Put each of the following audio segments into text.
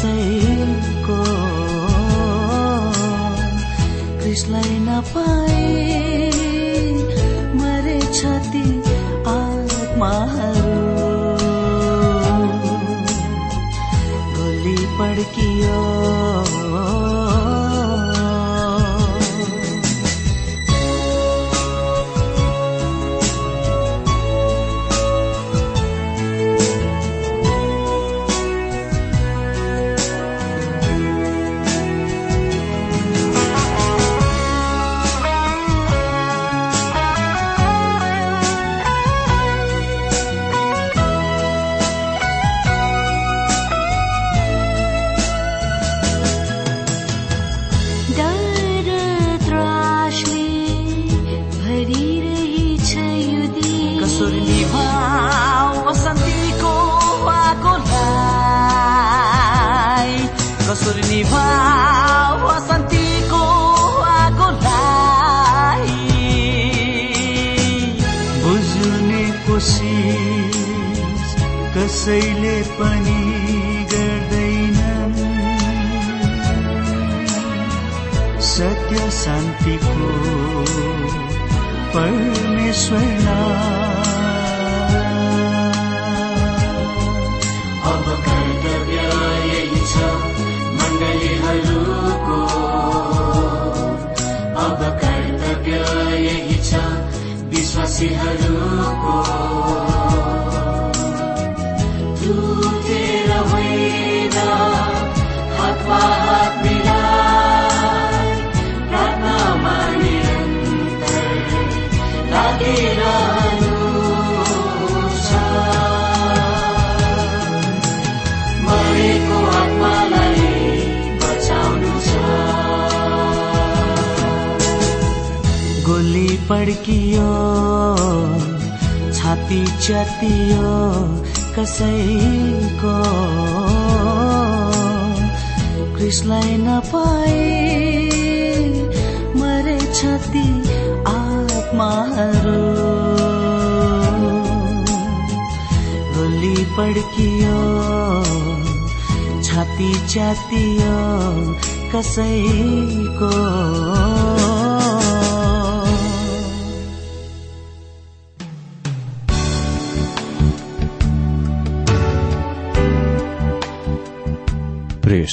कसैको क्रिसलाई नपाए मरे छति आत्माहरू। गोली पड्कियो। कसैले पनि गर्दैन। सत्य शान्तिको परमेश्वरना। अब कर्तव्य यही छ मण्डलीहरूको। अब कर्तव्य यही छ विश्वासीहरूको। पड्कियो छाती च्यातियो कसैको। क्रिसलाई नपाए मरे छती आत्माहरू। गोली पड्कियो छाती च्यातियो कसैको।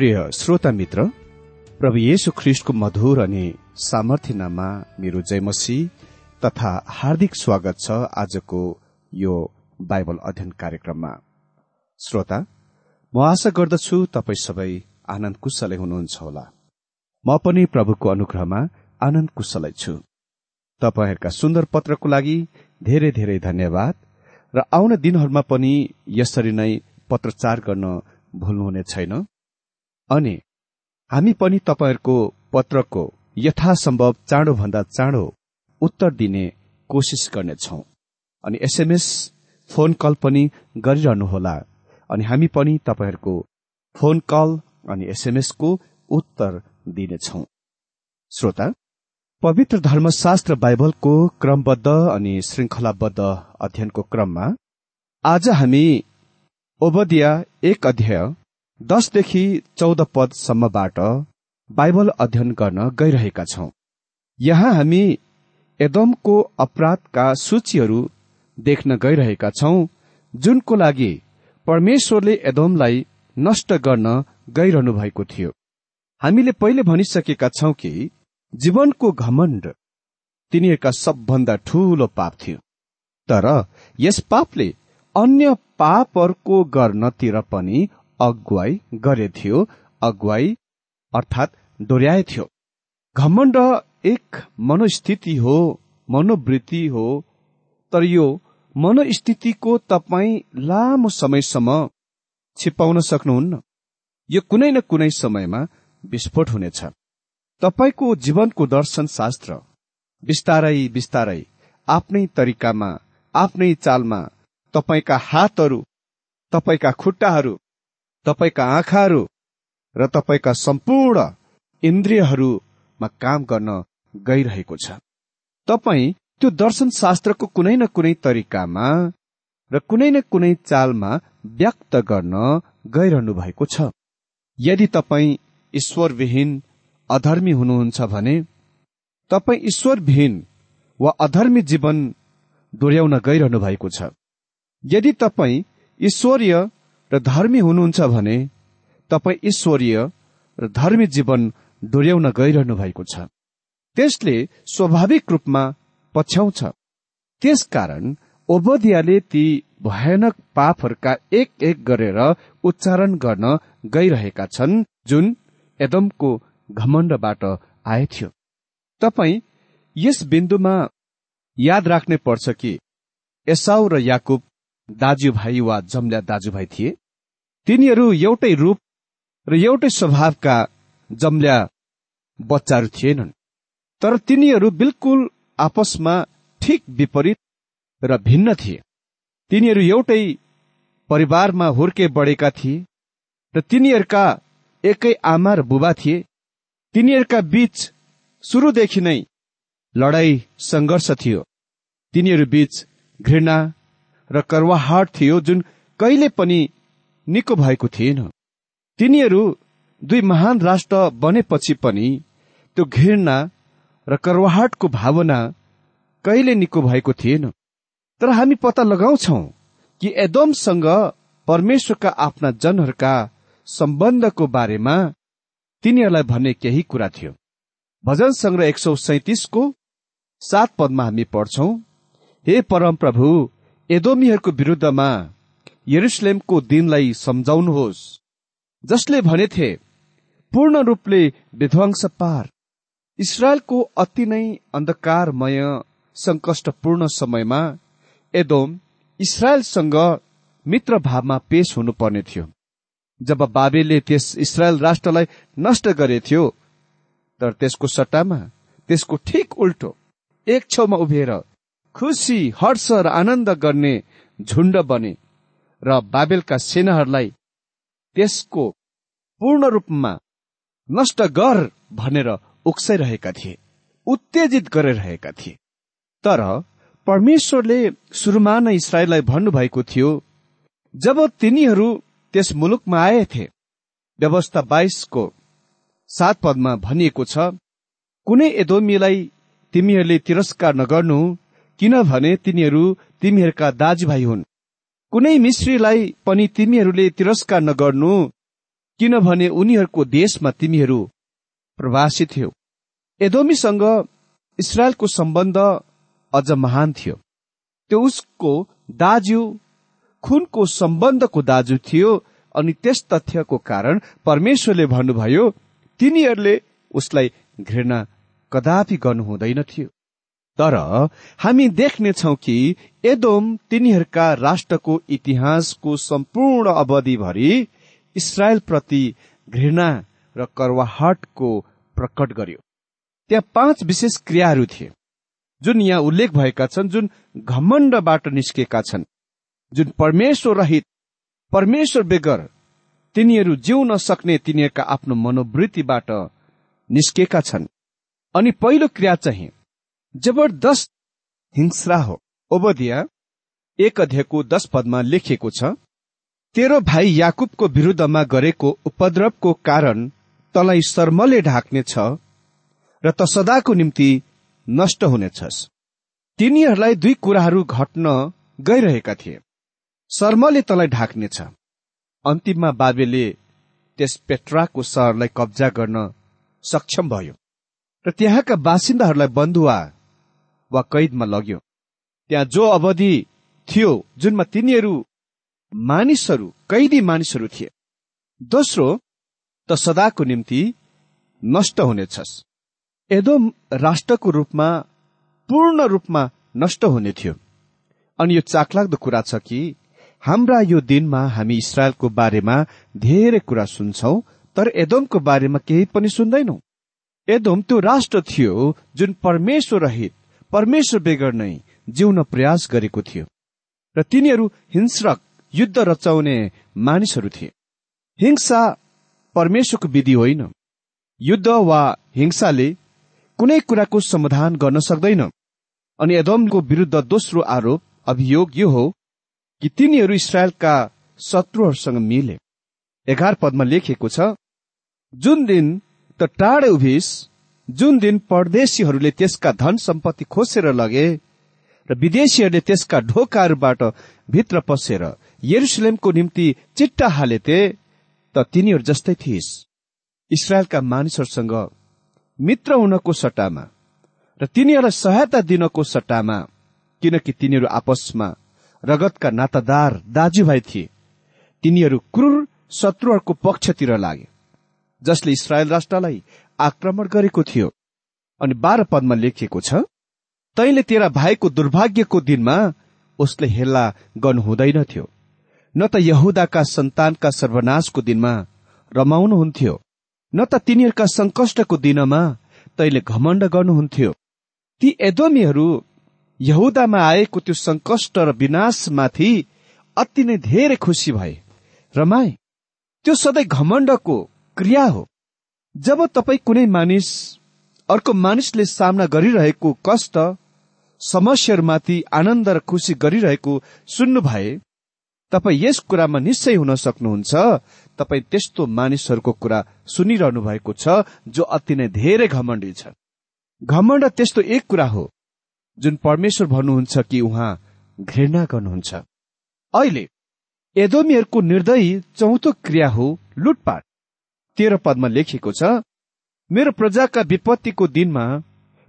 प्रिय श्रोता मित्र प्रभु येशु ख्रिष्टको मधुर अनि सामर्थ्य नाममा मेरो जयमसी तथा हार्दिक स्वागत छ आजको यो बाइबल अध्ययन कार्यक्रममा। श्रोता म आशा गर्दछु तपाईँ सबै आनन्द कुशलै हुनुहुन्छ होला। म पनि प्रभुको अनुग्रहमा आनन्द कुशलै छु। तपाईँहरूका सुन्दर पत्रको लागि धेरै धेरै धन्यवाद र आउने दिनहरूमा पनि यसरी नै पत्रचार गर्न भुल्नुहुने छैन। अनि हामी पनि तपाईँहरूको पत्रको यथासम्भव चाँडोभन्दा चाँडो उत्तर दिने कोसिस गर्नेछौ। अनि एसएमएस फोन कल पनि गरिरहनुहोला। अनि हामी पनि तपाईँहरूको फोन कल अनि एसएमएसको उत्तर दिनेछौ। श्रोता पवित्र धर्मशास्त्र बाइबलको क्रमबद्ध अनि श्रृङ्खलाबद्ध अध्ययनको क्रममा आज हामी ओबदिया एक अध्याय दसदेखि चौध पदसम्मबाट बाइबल अध्ययन गर्न गइरहेका छौं। यहाँ हामी एदमको अपराधका सूचीहरू देख्न गइरहेका छौं जुनको लागि परमेश्वरले एदमलाई नष्ट गर्न गइरहनु भएको थियो। हामीले पहिले भनिसकेका छौं कि जीवनको घमण्ड तिनीहरूका सबभन्दा ठूलो पाप थियो। तर यस पापले अन्य पापहरूको गर्नतिर पनि अगुवाई गरेथ्यो। अगुवाई अर्थात् थियो। घमण्ड एक मनोस्थिति हो मनोवृत्ति हो तर यो मनोस्थितिको तपाईँ लामो समयसम्म छिपाउन सक्नुहुन्न। यो कुनै न कुनै समयमा विस्फोट हुनेछ। तपाईँको जीवनको दर्शन शास्त्र बिस्तारै बिस्तारै आफ्नै तरिकामा आफ्नै चालमा तपाईँका हातहरू तपाईँका खुट्टाहरू तपाईँका आँखाहरू र तपाईँका सम्पूर्ण इन्द्रियहरूमा काम गर्न गइरहेको छ। तपाईँ त्यो दर्शन शास्त्रको कुनै न कुनै तरिकामा र कुनै न कुनै चालमा व्यक्त गर्न गइरहनु भएको छ। यदि तपाईँ ईश्वरविहीन अधर्मी हुनुहुन्छ भने तपाईँ ईश्वरविहीन वा अधर्मी जीवन दोहोऱ्याउन गइरहनु भएको छ। यदि तपाईँ ईश्वरीय र धर्मी हुनुहुन्छ भने तपाईँ ईश्वरीय र धर्मी जीवन डोर्याउन गइरहनु भएको छ। त्यसले स्वाभाविक रूपमा पछ्याउँछ। त्यसकारण ओबदियाले ती भयानक पापहरूका एक एक गरेर उच्चारण गर्न गइरहेका छन् जुन एदमको घमण्डबाट आएथ्यो। तपाईँ यस बिन्दुमा याद राख्नै पर्छ कि एसाउ र याकुब दाजुभाइ वा जम्ल्या दाजुभाइ थिए। तिनीहरू एउटै रूप र एउटै स्वभावका जम्ल्या बच्चाहरू थिएनन्। तर तिनीहरू बिल्कुल आपसमा ठिक विपरीत र भिन्न थिए। तिनीहरू एउटै परिवारमा हुर्के बढेका थिए र तिनीहरूका एकै आमा र बुबा थिए। तिनीहरूका बीच सुरुदेखि नै लडाई सङ्घर्ष थियो। तिनीहरू बीच घृणा र कर्वाहाट थियो जुन कहिले पनि निको भएको थिएन। तिनीहरू दुई महान राष्ट्र बनेपछि पनि त्यो घृणा र कर्वाहाटको भावना कहिले निको भएको थिएन। तर हामी पत्ता लगाउँछौ कि एदोमसँग परमेश्वरका आफ्ना जनहरूका सम्बन्धको बारेमा तिनीहरूलाई भन्ने केही कुरा थियो। भजन संग्रह एक सौ सैतिसको सात पदमा हामी पढ्छौ हे परम प्रभु एदोमीहरूको विरुद्धमा यरुसलेमको दिनलाई सम्झाउनुहोस् जसले भनेथे पूर्ण रूपले विध्वंस पार इसरायलको अति नै अन्धकारमय संकष्टपूर्ण समयमा एदोम इसरायलसँग मित्र भावमा पेश हुनुपर्ने थियो। जब बाबेले त्यस इसरायल राष्ट्रलाई नष्ट गरेथ्यो तर त्यसको सट्टामा त्यसको ठिक उल्टो एक छेउमा उभिएर खुसी हर्ष र आनन्द गर्ने झुण्ड बने। र बाबेलका सेनाहरूलाई त्यसको पूर्ण रूपमा नष्ट गर भनेर उक्साइरहेका थिए उत्तेजित गरिरहेका थिए। तर परमेश्वरले सुरुमा नै इसरायललाई भन्नुभएको थियो जब तिनीहरू त्यस मुलुकमा आएथे व्यवस्था बाइसको सात पदमा भनिएको छ कुनै एदोमीलाई तिमीहरूले तिरस्कार नगर्नु किनभने तिनीहरू तिमीहरूका दाजुभाइ हुन्। कुनै मिश्रीलाई पनि तिमीहरूले तिरस्कार नगर्नु किनभने उनीहरूको देशमा तिमीहरू प्रवासी थियो। एदोमीसँग इसरायलको सम्बन्ध अझ महान थियो। त्यो उसको दाजु खुनको सम्बन्धको दाजु थियो अनि त्यस तथ्यको कारण परमेश्वरले भन्नुभयो तिनीहरूले उसलाई घृणा कदापि गर्नु हुँदैन थियो। तर हामी देख्नेछौ कि एदोम तिनीहरूका राष्ट्रको इतिहासको सम्पूर्ण अवधिभरि इसरायलप्रति घृणा र कर्वाहटको प्रकट गर्यो। त्यहाँ पाँच विशेष क्रियाहरू थिए जुन यहाँ उल्लेख भएका छन् जुन घमण्डबाट निस्केका छन्। जुन परमेश्वर रहित परमेश्वर बेगर तिनीहरू जिउन सक्ने तिनीहरूका आफ्नो मनोवृत्तिबाट निस्केका छन्। अनि पहिलो क्रिया चाहिँ जबरदस्त हिंस्रा हो। ओबदिया एक अध्ययको दश पदमा लेखिएको छ तेरो भाइ याकुबको विरुद्धमा गरेको उपद्रवको कारण तलाई शर्मले ढाक्नेछ र त सदाको निम्ति नष्ट हुनेछस्। तिनीहरूलाई दुई कुराहरू घट्न गइरहेका थिए। शर्मले तलाई ढाक्नेछ। अन्तिममा बाबेले त्यस पेट्राको सहरलाई कब्जा गर्न सक्षम भयो। र त्यहाँका बासिन्दाहरूलाई बन्धुवा वा कैदमा लग्यो। त्यहाँ जो अवधि थियो जुनमा तिनीहरू मानिसहरू कैदी मानिसहरू थिए। दोस्रो त सदाको निम्ति नष्ट हुनेछस्। एदोम राष्ट्रको रूपमा पूर्ण रूपमा नष्ट हुने थियो। अनि यो चाकलाग्दो कुरा छ कि हाम्रा यो दिनमा हामी इसरायलको बारेमा धेरै कुरा सुन्छौ तर एदोमको बारेमा केही पनि सुन्दैनौ। एदोम त्यो राष्ट्र थियो जुन परमेश्वर रहित परमेश्वर बेगर नै जिउन प्रयास गरेको थियो र तिनीहरू हिंस्रक युद्ध रचाउने मानिसहरू थिए। हिंसा परमेश्वरको विधि होइन। युद्ध वा हिंसाले कुनै कुराको समाधान गर्न सक्दैन। अनि एदमको विरुद्ध दोस्रो आरोप अभियोग यो हो कि तिनीहरू इसरायलका शत्रुहरूसँग मिले। एघार पदमा लेखिएको छ जुन दिन त टाढे उभिस जुन दिन परदेशीहरूले त्यसका धन सम्पत्ति खोसेर लगे र विदेशीहरूले त्यसका ढोकाहरूबाट भित्र पसेर यरुसलेमको निम्ति चिट्टा हालेते त तिनीहरू जस्तै थिइस्। इसरायलका मानिसहरूसँग मित्र हुनको सट्टामा र तिनीहरूलाई सहायता दिनको सट्टामा किनकि तिनीहरू आपसमा रगतका नातादार दाजुभाइ थिए। तिनीहरू क्रूर शत्रुहरूको पक्षतिर लागे जसले इसरायल राष्ट्रलाई आक्रमण गरेको थियो अनि बाह्र पदमा लेखिएको छ तैले तेरा भाइको दुर्भाग्यको दिनमा उसले हेल्ला गर्नु हुँदैनथ्यो न त यहुदाका सन्तानका सर्वनाशको दिनमा रमाउनुहुन्थ्यो। न त तिनीहरूका संकष्टको दिनमा तैले घमण्ड गर्नुहुन्थ्यो। ती एदोमीहरू यहुदामा आएको त्यो संकष्ट र विनाशमाथि अति नै धेरै खुसी भए। रमाए त्यो सधैँ घमण्डको क्रिया हो। जब तपाईँ कुनै मानिस अर्को मानिसले सामना गरिरहेको कष्ट समस्याहरूमाथि आनन्द र खुसी गरिरहेको सुन्नु भए तपाईँ यस कुरामा निश्चय हुन सक्नुहुन्छ। तपाईँ त्यस्तो मानिसहरूको कुरा सुनिरहनु भएको छ जो अति नै धेरै घमण्डी छ। घमण्ड त्यस्तो एक कुरा हो जुन परमेश्वर भन्नुहुन्छ कि उहाँ घृणा गर्नुहुन्छ। अहिले एदोमीहरूको निर्दयी चौथो क्रिया हो लुटपाट। तेह्र पदमा लेखिएको छ मेरो प्रजाका विपत्तिको दिनमा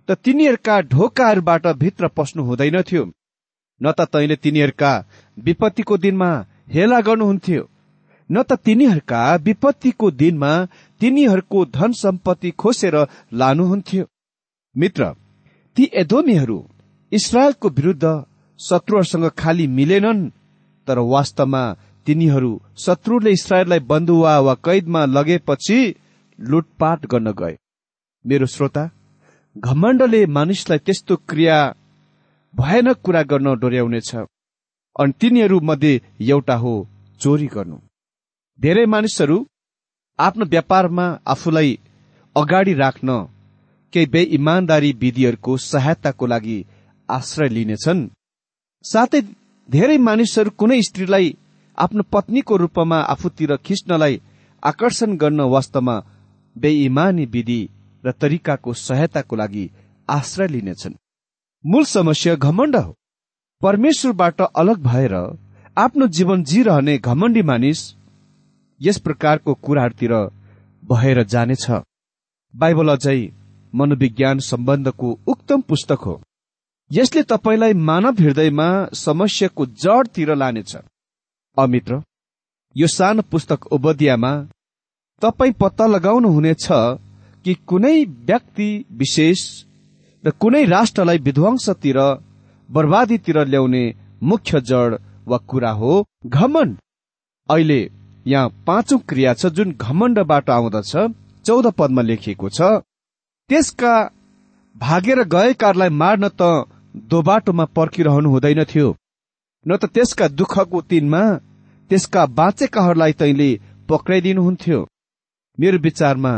त तिनीहरूका ढोकाहरूबाट भित्र पस्नु हुँदैनथ्यो न त तैले तिनीहरूका विपत्तिको दिनमा हेला गर्नुहुन्थ्यो। न त तिनीहरूका विपत्तिको दिनमा तिनीहरूको धन सम्पत्ति खोसेर लानुहुन्थ्यो। मित्र ती एदोमीहरू इसरायलको विरुद्ध शत्रुहरूसँग खाली मिलेनन् तर वास्तवमा तिनीहरू शत्रुले इसरायललाई बन्धुवा वा कैदमा लगेपछि लुटपाट गर्न गए। मेरो श्रोता घमण्डले मानिसलाई त्यस्तो क्रिया भयानक कुरा गर्न डोर्याउनेछ अनि तिनीहरू मध्ये एउटा हो चोरी गर्नु। धेरै मानिसहरू आफ्नो व्यापारमा आफूलाई अगाडि राख्न केही बेइमान्दारी विधिहरूको सहायताको लागि आश्रय लिनेछन्। साथै धेरै मानिसहरू कुनै स्त्रीलाई आफ्नो पत्नीको रूपमा आफूतिर खिच्नलाई आकर्षण गर्न वास्तवमा बेइमानी विधि र तरिकाको सहायताको लागि आश्रय लिनेछन्। मूल समस्या घमण्ड हो। परमेश्वरबाट अलग भएर आफ्नो जीवन जिरहने घमण्डी मानिस यस प्रकारको कुराहरूतिर भएर जानेछ। बाइबल अझै मनोविज्ञान सम्बन्धको उत्तम पुस्तक हो। यसले तपाईँलाई मानव हृदयमा समस्याको जडतिर लानेछ। अमित्र यो सानो पुस्तक ओबदियामा तपाईँ पत्ता लगाउनु हुनेछ कि कुनै व्यक्ति विशेष र कुनै राष्ट्रलाई विध्वंसतिर बर्बादीतिर ल्याउने मुख्य जड वा कुरा हो घमण्ड अहिले यहाँ पाँचौं क्रिया छ जुन घमण्डबाट आउँदछ चौध पदमा लेखिएको छ। त्यसका भागेर गएकाहरूलाई मार्न त दोबाटोमा पर्खिरहनु हुँदैन थियो। न त त्यसका दुःखको दिनमा त्यसका बाँचेकाहरूलाई तैले पक्राइदिनुहुन्थ्यो। मेरो विचारमा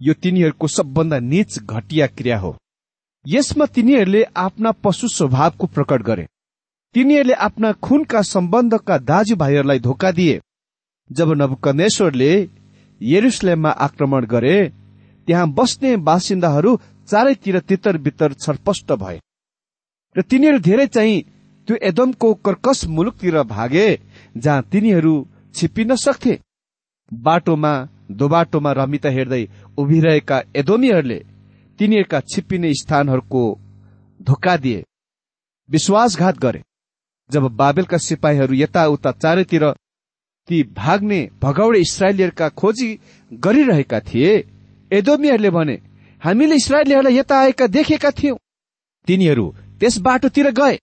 यो तिनीहरूको सबभन्दा निच घटिया क्रिया हो। यसमा तिनीहरूले आफ्ना पशु स्वभावको प्रकट गरे। तिनीहरूले आफ्ना खुनका सम्बन्धका दाजुभाइहरूलाई धोका दिए। जब नवकनेश्वरले यरुसलेममा आक्रमण गरे त्यहाँ बस्ने बासिन्दाहरू चारैतिर तितर बितर छरपष्ट भए। र तिनीहरू धेरै चाहिँ त्यो एदमको कर्कस मुलुकतिर भागे जहाँ तिनीहरू छिपिन सक्थे बाटोमा दोबाटोमा रमिता हेर्दै उभिरहेका एदोमीहरूले तिनीहरूका छिपिने स्थानहरूको धोका दिए। विश्वासघात गरे। जब बाबेलका सिपाहीहरू यताउता चारैतिर ती भाग्ने भगौडे इसरायलीहरूका खोजी गरिरहेका थिए एदोमीहरूले भने हामीले इसरायलीहरूलाई यता आएका देखेका थियौं। तिनीहरू त्यस बाटोतिर गए।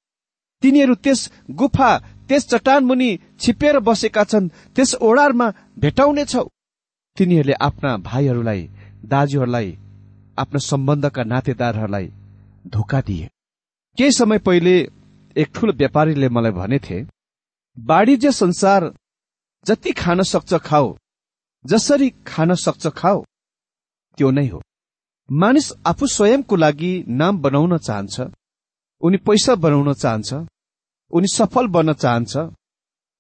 तिनीहरू त्यस गुफा त्यस चट्टान मुनि छिपेर बसेका छन् त्यस ओडारमा भेटाउनेछौ तिनीहरूले आफ्ना भाइहरूलाई दाजुहरूलाई आफ्ना सम्बन्धका नातेदारहरूलाई धोका दिए। केही समय पहिले एक ठूलो व्यापारीले मलाई भनेथे वाणिज्य संसार जति खान सक्छ खाओ जसरी खान सक्छ खाओ त्यो नै हो। मानिस आफू स्वयंको लागि नाम बनाउन चाहन्छ उनी पैसा बनाउन चाहन्छ उनी सफल बन्न चाहन्छ।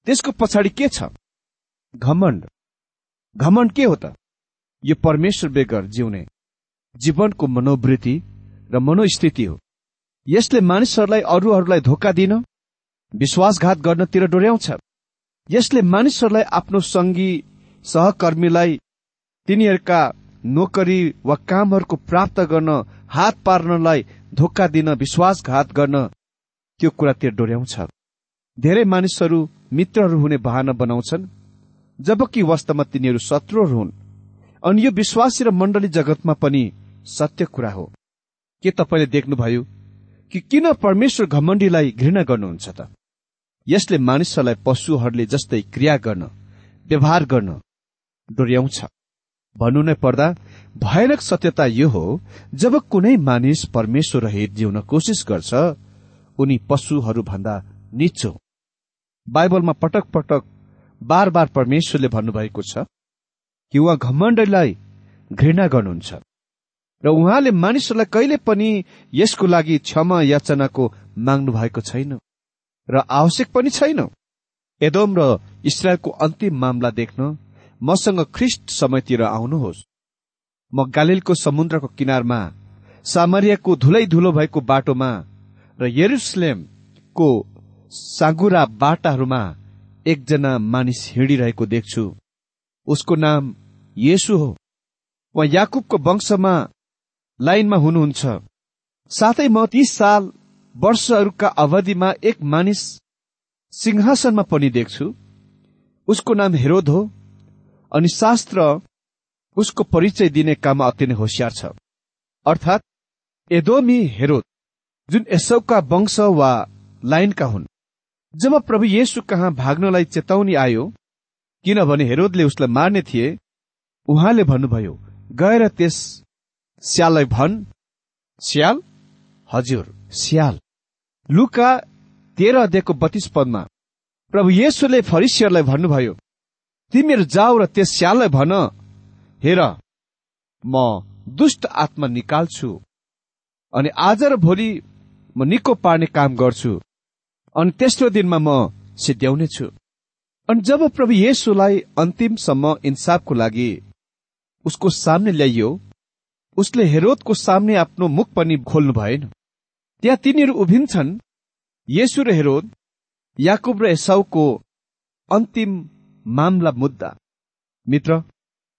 त्यसको पछाडि के छ? घमण्ड। घमण्ड के हो त? यो परमेश्वर बेगर जिउने जीवनको मनोवृत्ति र मनोस्थिति हो। यसले मानिसहरूलाई अरूहरूलाई धोका दिन विश्वासघात गर्नतिर डोर्याउँछ। यसले मानिसहरूलाई आफ्नो सङ्गी सहकर्मीलाई तिनीहरूका नोकरी वा कामहरूको प्राप्त गर्न हात पार्नलाई धोका दिन विश्वासघात गर्न त्यो कुरातिर डोर्याउँछ। धेरै मानिसहरू मित्रहरू हुने बहाना बनाउँछन् जबकि वास्तवमा तिनीहरू शत्रुहरू हुन्। अनि यो विश्वासी र मण्डली जगतमा पनि सत्य कुरा हो। के तपाईँले देख्नुभयो कि किन परमेश्वर घमण्डीलाई घृणा गर्नुहुन्छ त? यसले मानिसहरूलाई पशुहरूले जस्तै क्रिया गर्न व्यवहार गर्न डोर्याउँछ। भन्नु नै पर्दा भयानक सत्यता यो हो जब कुनै मानिस परमेश्वर रहित जिउन कोसिस गर्छ उनी पशुहरू भन्दा निचो। बाइबलमा पटक पटक बार बार परमेश्वरले भन्नुभएको छ कि उहाँ घमण्डलाई घृणा गर्नुहुन्छ। र उहाँले मानिसहरूलाई कहिले पनि यसको लागि क्षमा याचनाको माग्नु भएको छैन। र आवश्यक पनि छैन। एदोम र इसरायलको अन्तिम मामला देख्न मसँग ख्रिस्ट समयतिर आउनुहोस्। म गालिलको समुद्रको किनारमा सामरियाको धुलै धुलो भएको बाटोमा र यरुसलेमको सागुरा बाटाहरूमा एकजना मानिस हिँडिरहेको देख्छु। उसको नाम येसु हो। उहाँ याकुबको वंशमा लाइनमा हुनुहुन्छ। साथै म तीस साल वर्षहरूका अवधिमा एक मानिस सिंहासनमा पनि देख्छु। उसको नाम हेरोद हो अनि शास्त्र उसको परिचय दिने काममा अति नै होसियार छ। अर्थात् एदोमी हेरोद। जुन यसौका वंश वा लाइनका हुन्। जब प्रभु येशु कहाँ भाग्नलाई चेतावनी आयो किनभने हेरोदले उसलाई मार्ने थिए उहाँले भन्नुभयो गएर त्यस स्याललाई भन्। स्याल? हजुर स्याल। लुका तेह्र अध्यायको बत्तीस पदमा प्रभु येशुले फरिसियरलाई भन्नुभयो तिमीहरू जाऊ र त्यस स्याललाई भन। हेर म दुष्ट आत्मा निकाल्छु। अनि आज र भोलि म निको पार्ने काम गर्छु अनि तेस्रो दिनमा म सिद्ध्याउने छु अनि जब प्रभु येशुलाई अन्तिमसम्म इन्साफको लागि उसको सामने ल्याइयो उसले हेरोदको सामने आफ्नो मुख पनि खोल्नु भएन। त्यहाँ तिनीहरू उभिन्छन् येशु र हेरोद याकुब र एसाउको अन्तिम मामला मुद्दा। मित्र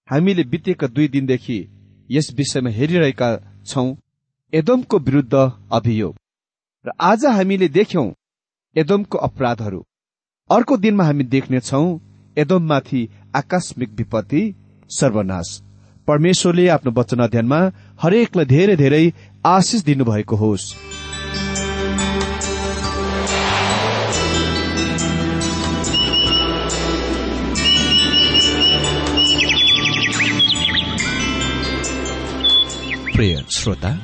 हामीले बितेका दुई दिनदेखि यस विषयमा हेरिरहेका छौं एदमको विरुद्ध अभियोग। र आज हामीले देख्यौं एदमको अपराधहरू। अर्को दिनमा हामी देख्नेछौ एदममाथि आकस्मिक विपत्ति सर्वनाश। परमेश्वरले आफ्नो वचन अध्ययनमा हरेकलाई धेरै धेरै आशिष दिनुभएको होस्। प्रिय श्रोता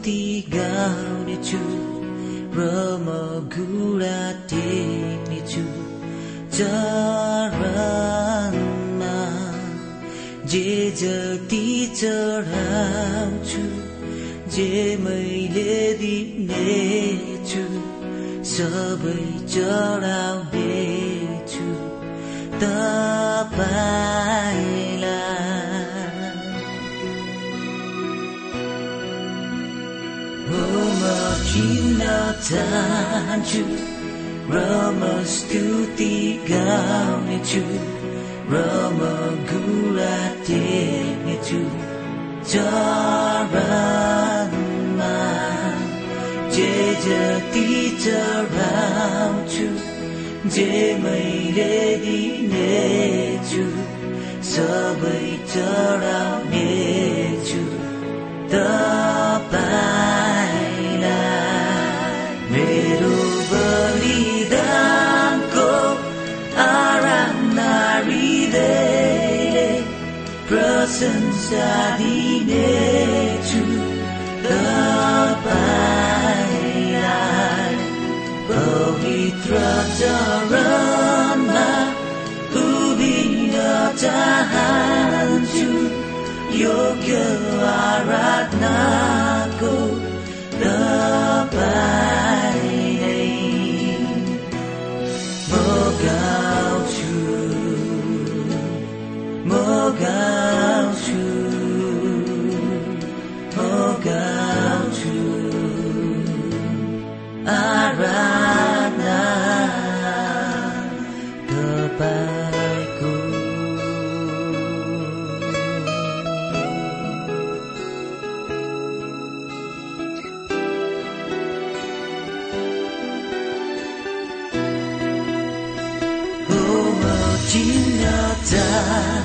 स्तुति गाउनेछु र म घुडा टेक्नेछु। चरणमा जे जति चढाउँछु जे मैले दिनेछु सबै चढाउनेछु। तपाईँलाई Cinta tahancu Remes tu tiga mecu Rama gulati mecu Carama Jejati caramcu Jemai redi necu Sabai caram necu Tak sabine tu kebaikan Pemitra teremah aratnaku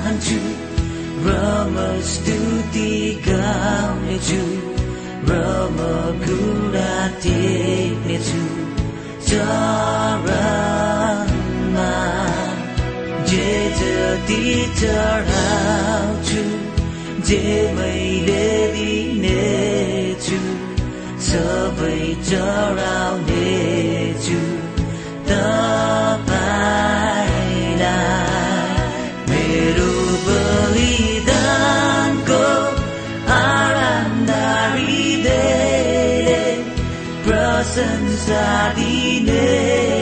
चाहन्छु ब्रह्म स्तुति गाउनेछु। ब्रह्म कुरा टेक्नेछु चरणमा जे जति चढाउँछु जे मैले दिनेछु सबै चढाउ sa dilim